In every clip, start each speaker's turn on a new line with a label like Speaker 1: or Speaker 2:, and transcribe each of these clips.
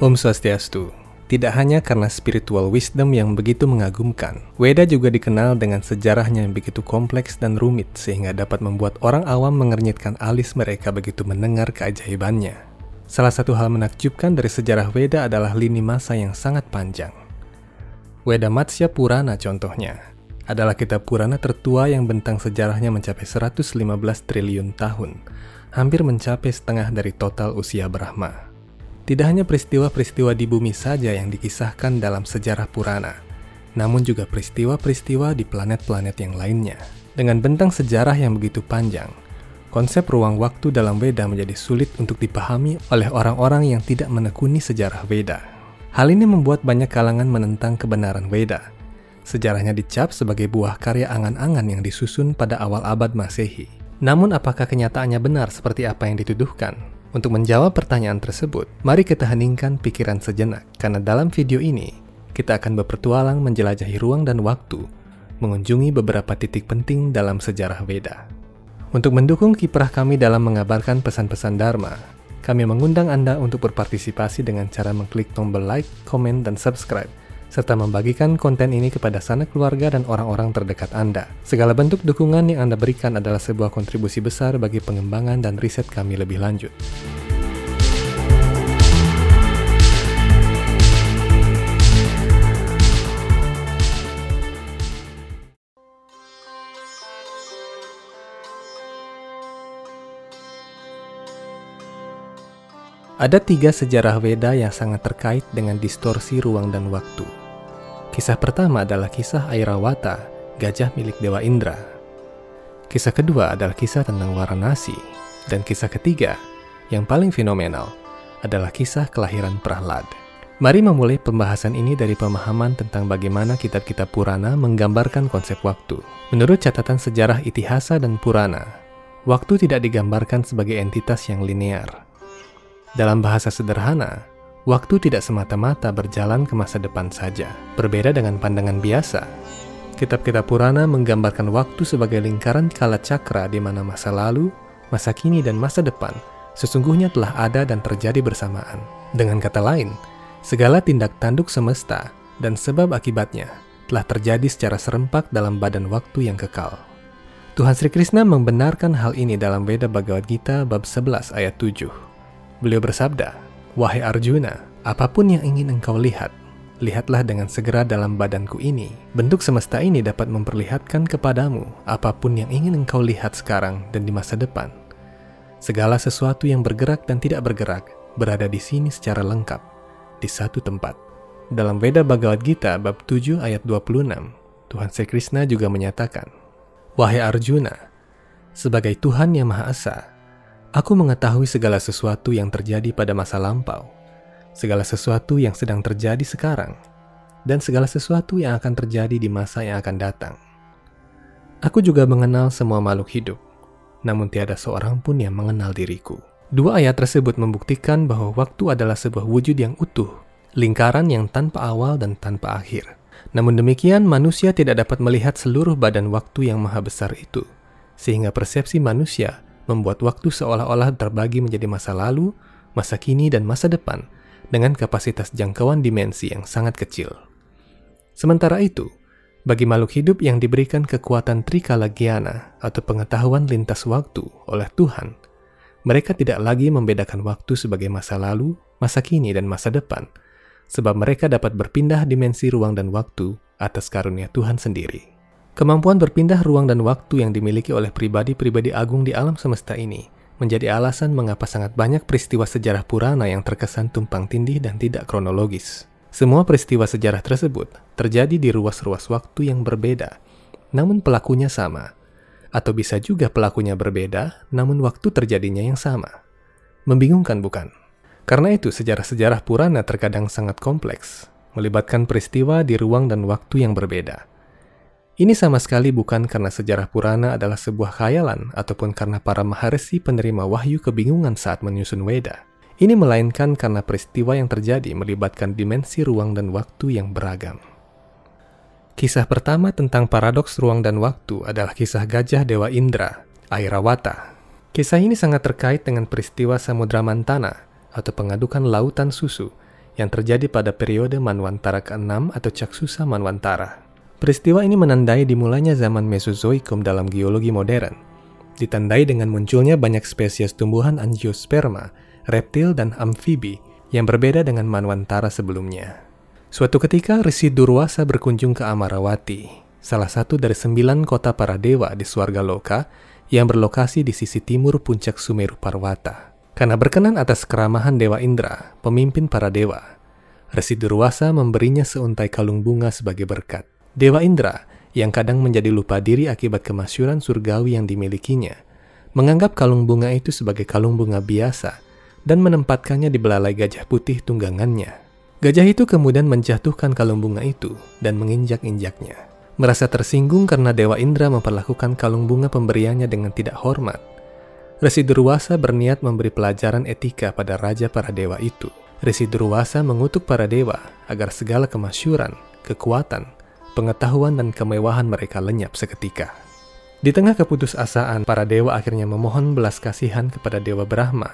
Speaker 1: Om Swastiastu. Tidak hanya karena spiritual wisdom yang begitu mengagumkan, Weda juga dikenal dengan sejarahnya yang begitu kompleks dan rumit sehingga dapat membuat orang awam mengernyitkan alis mereka begitu mendengar keajaibannya. Salah satu hal menakjubkan dari sejarah Weda adalah lini masa yang sangat panjang. Weda Matsya Purana contohnya, adalah kitab Purana tertua yang bentang sejarahnya mencapai 115 triliun tahun, hampir mencapai setengah dari total usia Brahma. Tidak hanya peristiwa-peristiwa di bumi saja yang dikisahkan dalam sejarah Purana, namun juga peristiwa-peristiwa di planet-planet yang lainnya. Dengan bentang sejarah yang begitu panjang, konsep ruang waktu dalam Weda menjadi sulit untuk dipahami oleh orang-orang yang tidak menekuni sejarah Weda. Hal ini membuat banyak kalangan menentang kebenaran Weda. Sejarahnya dicap sebagai buah karya angan-angan yang disusun pada awal abad Masehi. Namun apakah kenyataannya benar seperti apa yang dituduhkan? Untuk menjawab pertanyaan tersebut, mari kita heningkan pikiran sejenak, karena dalam video ini kita akan berpetualang menjelajahi ruang dan waktu, mengunjungi beberapa titik penting dalam sejarah Weda. Untuk mendukung kiprah kami dalam mengabarkan pesan-pesan Dharma, kami mengundang Anda untuk berpartisipasi dengan cara mengklik tombol like, komen, dan subscribe serta membagikan konten ini kepada sanak keluarga dan orang-orang terdekat Anda. Segala bentuk dukungan yang Anda berikan adalah sebuah kontribusi besar bagi pengembangan dan riset kami lebih lanjut. Ada tiga sejarah Weda yang sangat terkait dengan distorsi ruang dan waktu. Kisah pertama adalah kisah Airawata, gajah milik Dewa Indra. Kisah kedua adalah kisah tentang Varanasi. Dan kisah ketiga, yang paling fenomenal, adalah kisah kelahiran Prahlad. Mari memulai pembahasan ini dari pemahaman tentang bagaimana kitab-kitab Purana menggambarkan konsep waktu. Menurut catatan sejarah Itihasa dan Purana, waktu tidak digambarkan sebagai entitas yang linear. Dalam bahasa sederhana, Waktu tidak semata-mata berjalan ke masa depan saja. Berbeda dengan pandangan biasa, kitab-kitab Purana menggambarkan waktu sebagai lingkaran kala cakra di mana masa lalu, masa kini, dan masa depan sesungguhnya telah ada dan terjadi bersamaan. Dengan kata lain, segala tindak tanduk semesta dan sebab akibatnya telah terjadi secara serempak dalam badan waktu yang kekal. Tuhan Sri Krishna membenarkan hal ini dalam Veda Bhagavad Gita bab 11 ayat 7. Beliau bersabda, Wahai Arjuna, apa pun yang ingin engkau lihat, lihatlah dengan segera dalam badanku ini. Bentuk semesta ini dapat memperlihatkan kepadamu apa pun yang ingin engkau lihat sekarang dan di masa depan. Segala sesuatu yang bergerak dan tidak bergerak berada di sini secara lengkap, di satu tempat. Dalam Veda Bhagavad Gita bab 7 ayat 26, Tuhan Sri Krishna juga menyatakan, Wahai Arjuna, sebagai Tuhan yang Maha Esa, Aku mengetahui segala sesuatu yang terjadi pada masa lampau, segala sesuatu yang sedang terjadi sekarang, dan segala sesuatu yang akan terjadi di masa yang akan datang. Aku juga mengenal semua makhluk hidup, namun tiada seorang pun yang mengenal diriku. Dua ayat tersebut membuktikan bahwa waktu adalah sebuah wujud yang utuh, lingkaran yang tanpa awal dan tanpa akhir. Namun demikian, manusia tidak dapat melihat seluruh badan waktu yang maha besar itu, sehingga persepsi manusia membuat waktu seolah-olah terbagi menjadi masa lalu, masa kini, dan masa depan dengan kapasitas jangkauan dimensi yang sangat kecil. Sementara itu, bagi makhluk hidup yang diberikan kekuatan Trikalagiana atau pengetahuan lintas waktu oleh Tuhan, mereka tidak lagi membedakan waktu sebagai masa lalu, masa kini, dan masa depan, sebab mereka dapat berpindah dimensi ruang dan waktu atas karunia Tuhan sendiri. Kemampuan berpindah ruang dan waktu yang dimiliki oleh pribadi-pribadi agung di alam semesta ini menjadi alasan mengapa sangat banyak peristiwa sejarah Purana yang terkesan tumpang tindih dan tidak kronologis. Semua peristiwa sejarah tersebut terjadi di ruas-ruas waktu yang berbeda, namun pelakunya sama. Atau bisa juga pelakunya berbeda, namun waktu terjadinya yang sama. Membingungkan bukan? Karena itu sejarah-sejarah Purana terkadang sangat kompleks, melibatkan peristiwa di ruang dan waktu yang berbeda. Ini sama sekali bukan karena sejarah Purana adalah sebuah khayalan ataupun karena para maharsi penerima wahyu kebingungan saat menyusun Weda. Ini melainkan karena peristiwa yang terjadi melibatkan dimensi ruang dan waktu yang beragam. Kisah pertama tentang paradoks ruang dan waktu adalah kisah gajah Dewa Indra, Airawata. Kisah ini sangat terkait dengan peristiwa Samudra Mantana atau pengadukan lautan susu yang terjadi pada periode Manwantara ke-6 atau Caksusa Manwantara. Peristiwa ini menandai dimulainya zaman Mesozoikum dalam geologi modern, ditandai dengan munculnya banyak spesies tumbuhan angiosperma, reptil, dan amfibi yang berbeda dengan Manwantara sebelumnya. Suatu ketika, Risi Durwasa berkunjung ke Amarawati, salah satu dari sembilan kota para dewa di Swarga Loka yang berlokasi di sisi timur puncak Sumeru Parwata. Karena berkenan atas keramahan Dewa Indra, pemimpin para dewa, Resi Durwasa memberinya seuntai kalung bunga sebagai berkat. Dewa Indra, yang kadang menjadi lupa diri akibat kemasyuran surgawi yang dimilikinya, menganggap kalung bunga itu sebagai kalung bunga biasa dan menempatkannya di belalai gajah putih tunggangannya. Gajah itu kemudian menjatuhkan kalung bunga itu dan menginjak-injaknya. Merasa tersinggung karena Dewa Indra memperlakukan kalung bunga pemberiannya dengan tidak hormat, Resi Durwasa berniat memberi pelajaran etika pada raja para dewa itu. Resi Durwasa mengutuk para dewa agar segala kemasyuran, kekuatan, pengetahuan dan kemewahan mereka lenyap seketika. Di tengah keputusasaan, para dewa akhirnya memohon belas kasihan kepada Dewa Brahma,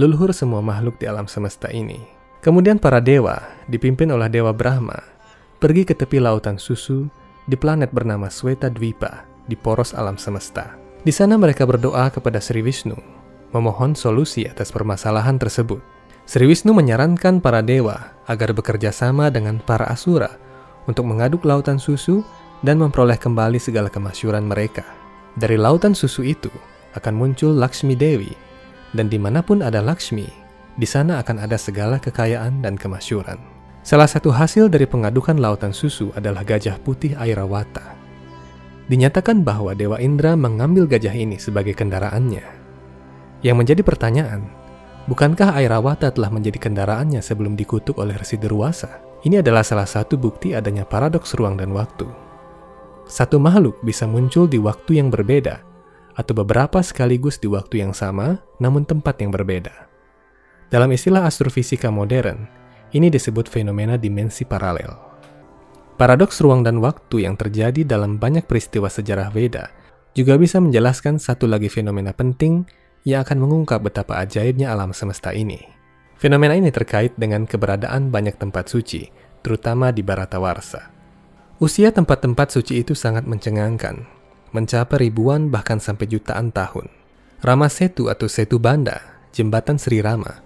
Speaker 1: leluhur semua makhluk di alam semesta ini. Kemudian para dewa, dipimpin oleh Dewa Brahma, pergi ke tepi lautan susu di planet bernama Sweta Dwipa di poros alam semesta. Di sana mereka berdoa kepada Sri Wisnu, memohon solusi atas permasalahan tersebut. Sri Wisnu menyarankan para dewa agar bekerja sama dengan para asura untuk mengaduk lautan susu dan memperoleh kembali segala kemasyuran mereka. Dari lautan susu itu akan muncul Lakshmi Dewi, dan di mana pun ada Lakshmi, di sana akan ada segala kekayaan dan kemasyuran. Salah satu hasil dari pengadukan lautan susu adalah gajah putih Airawata dinyatakan bahwa Dewa Indra mengambil gajah ini sebagai kendaraannya. Yang menjadi pertanyaan, bukankah Airawata telah menjadi kendaraannya sebelum dikutuk oleh Resi Derwasa? Ini adalah salah satu bukti adanya paradoks ruang dan waktu. Satu makhluk bisa muncul di waktu yang berbeda, atau beberapa sekaligus di waktu yang sama, namun tempat yang berbeda. Dalam istilah astrofisika modern, ini disebut fenomena dimensi paralel. Paradoks ruang dan waktu yang terjadi dalam banyak peristiwa sejarah Veda juga bisa menjelaskan satu lagi fenomena penting yang akan mengungkap betapa ajaibnya alam semesta ini. Fenomena ini terkait dengan keberadaan banyak tempat suci, terutama di Baratawarsa. Usia tempat-tempat suci itu sangat mencengangkan, mencapai ribuan bahkan sampai jutaan tahun. Rama Setu atau Setu Banda, jembatan Sri Rama,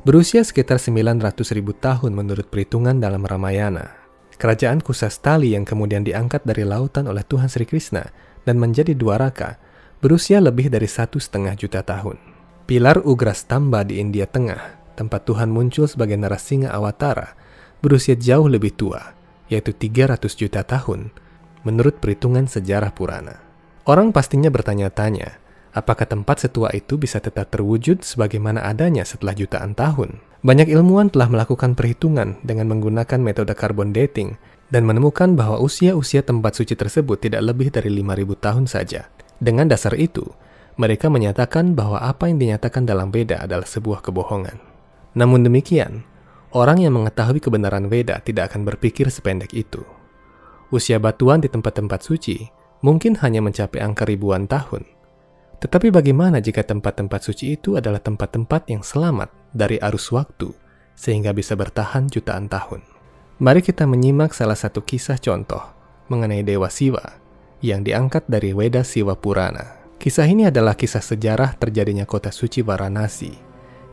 Speaker 1: berusia sekitar 900 ribu tahun menurut perhitungan dalam Ramayana. Kerajaan Kusastali yang kemudian diangkat dari lautan oleh Tuhan Sri Krishna dan menjadi dua raka, berusia lebih dari satu setengah juta tahun. Pilar Ugrastamba di India Tengah, tempat Tuhan muncul sebagai Narasinga Awatara, berusia jauh lebih tua, yaitu 300 juta tahun, menurut perhitungan sejarah Purana. Orang pastinya bertanya-tanya, apakah tempat setua itu bisa tetap terwujud sebagaimana adanya setelah jutaan tahun? Banyak ilmuwan telah melakukan perhitungan dengan menggunakan metode carbon dating dan menemukan bahwa usia-usia tempat suci tersebut tidak lebih dari 5000 tahun saja. Dengan dasar itu, mereka menyatakan bahwa apa yang dinyatakan dalam Veda adalah sebuah kebohongan. Namun demikian, orang yang mengetahui kebenaran Veda tidak akan berpikir sependek itu. Usia batuan di tempat-tempat suci mungkin hanya mencapai angka ribuan tahun, tetapi bagaimana jika tempat-tempat suci itu adalah tempat-tempat yang selamat dari arus waktu, sehingga bisa bertahan jutaan tahun? Mari kita menyimak salah satu kisah contoh mengenai Dewa Siwa yang diangkat dari Weda Siwa Purana. Kisah ini adalah kisah sejarah terjadinya kota suci Varanasi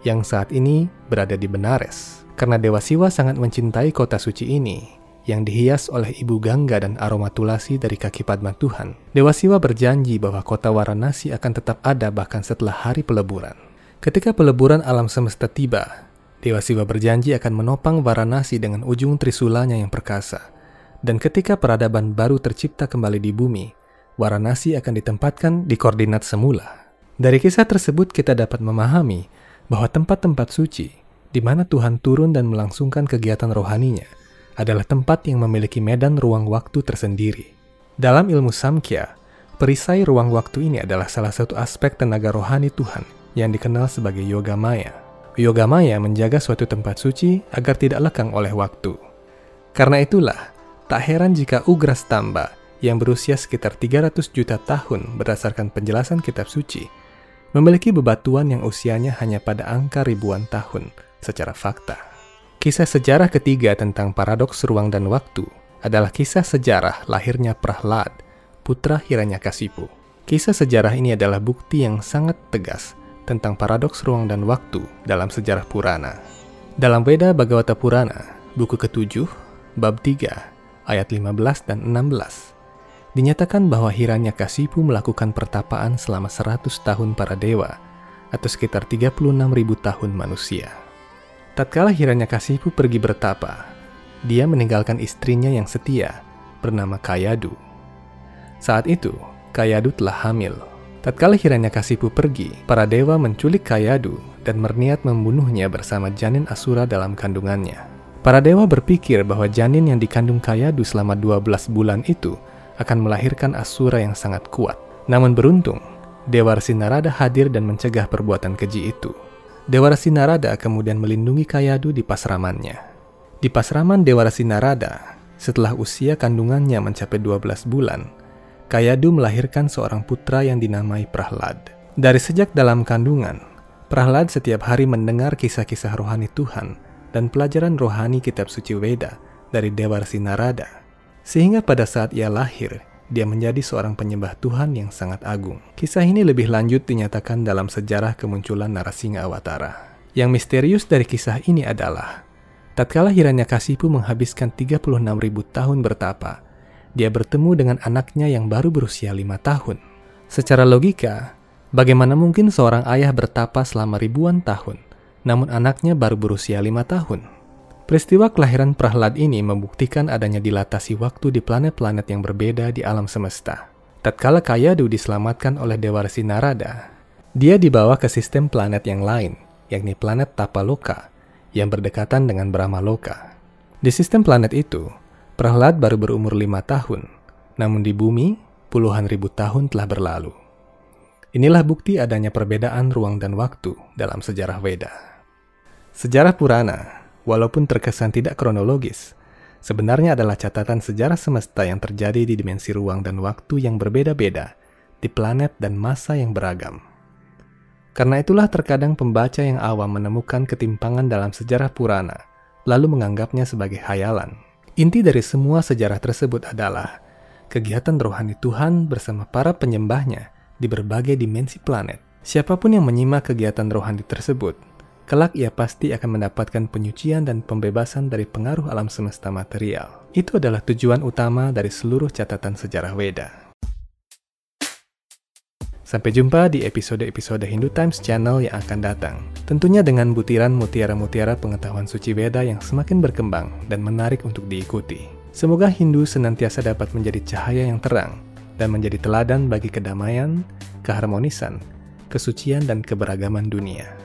Speaker 1: yang saat ini berada di Benares. Karena Dewa Siwa sangat mencintai kota suci ini, yang dihias oleh ibu Gangga dan aroma tulasi dari kaki Padma Tuhan, Dewa Siwa berjanji bahwa kota Varanasi akan tetap ada bahkan setelah hari peleburan. Ketika peleburan alam semesta tiba, Dewa Siwa berjanji akan menopang Varanasi dengan ujung trisulanya yang perkasa. Dan ketika peradaban baru tercipta kembali di bumi, Varanasi akan ditempatkan di koordinat semula. Dari kisah tersebut kita dapat memahami bahwa tempat-tempat suci, di mana Tuhan turun dan melangsungkan kegiatan rohaninya, adalah tempat yang memiliki medan ruang waktu tersendiri. Dalam ilmu Samkhya, perisai ruang waktu ini adalah salah satu aspek tenaga rohani Tuhan yang dikenal sebagai Yoga Maya. Yoga Maya menjaga suatu tempat suci agar tidak lekang oleh waktu. Karena itulah, tak heran jika Ugras Tamba yang berusia sekitar 300 juta tahun berdasarkan penjelasan kitab suci, memiliki bebatuan yang usianya hanya pada angka ribuan tahun secara fakta. Kisah sejarah ketiga tentang paradoks ruang dan waktu adalah kisah sejarah lahirnya Prahlad, putra Hiranyakasipu. Kisah sejarah ini adalah bukti yang sangat tegas tentang paradoks ruang dan waktu dalam sejarah Purana. Dalam Veda Bhagavata Purana, buku ketujuh, bab 3, ayat 15 dan 16, dinyatakan bahwa Hiranyakasipu melakukan pertapaan selama 100 tahun para dewa atau sekitar 36.000 tahun manusia. Tatkala Hiranyakasipu pergi bertapa, dia meninggalkan istrinya yang setia bernama Kayadu. Saat itu, Kayadu telah hamil. Tatkala Hiranyakasipu pergi, para dewa menculik Kayadu dan berniat membunuhnya bersama janin Asura dalam kandungannya. Para dewa berpikir bahwa janin yang dikandung Kayadu selama 12 bulan itu akan melahirkan Asura yang sangat kuat. Namun beruntung, Dewa Narada hadir dan mencegah perbuatan keji itu. Dewa Narada kemudian melindungi Kayadu di pasramannya. Di pasraman Dewa Narada, setelah usia kandungannya mencapai 12 bulan, Kayadu melahirkan seorang putra yang dinamai Prahlad. Dari sejak dalam kandungan, Prahlad setiap hari mendengar kisah-kisah rohani Tuhan dan pelajaran rohani kitab suci Weda dari Dewa Narada. Sehingga pada saat ia lahir, dia menjadi seorang penyembah Tuhan yang sangat agung. Kisah ini lebih lanjut dinyatakan dalam sejarah kemunculan Narasinga Awatara. Yang misterius dari kisah ini adalah, tatkala Hiranyakasipu menghabiskan 36.000 tahun bertapa, dia bertemu dengan anaknya yang baru berusia lima tahun. Secara logika, bagaimana mungkin seorang ayah bertapa selama ribuan tahun, namun anaknya baru berusia lima tahun? Peristiwa kelahiran Prahlad ini membuktikan adanya dilatasi waktu di planet-planet yang berbeda di alam semesta. Tatkala Kayadu diselamatkan oleh Dewa Resi Narada, dia dibawa ke sistem planet yang lain, yakni planet Tapaloka, yang berdekatan dengan Brahma Loka. Di sistem planet itu, Prahlad baru berumur lima tahun, namun di bumi, puluhan ribu tahun telah berlalu. Inilah bukti adanya perbedaan ruang dan waktu dalam sejarah Weda. Sejarah Purana walaupun terkesan tidak kronologis, sebenarnya adalah catatan sejarah semesta yang terjadi di dimensi ruang dan waktu yang berbeda-beda, di planet dan masa yang beragam. Karena itulah terkadang pembaca yang awam menemukan ketimpangan dalam sejarah Purana, lalu menganggapnya sebagai hayalan. Inti dari semua sejarah tersebut adalah kegiatan rohani Tuhan bersama para penyembahnya di berbagai dimensi planet. Siapa pun yang menyimak kegiatan rohani tersebut kelak ia pasti akan mendapatkan penyucian dan pembebasan dari pengaruh alam semesta material. Itu adalah tujuan utama dari seluruh catatan sejarah Weda. Sampai jumpa di episode-episode Hindu Times Channel yang akan datang. Tentunya dengan butiran mutiara-mutiara pengetahuan suci Weda yang semakin berkembang dan menarik untuk diikuti. Semoga Hindu senantiasa dapat menjadi cahaya yang terang dan menjadi teladan bagi kedamaian, keharmonisan, kesucian, dan keberagaman dunia.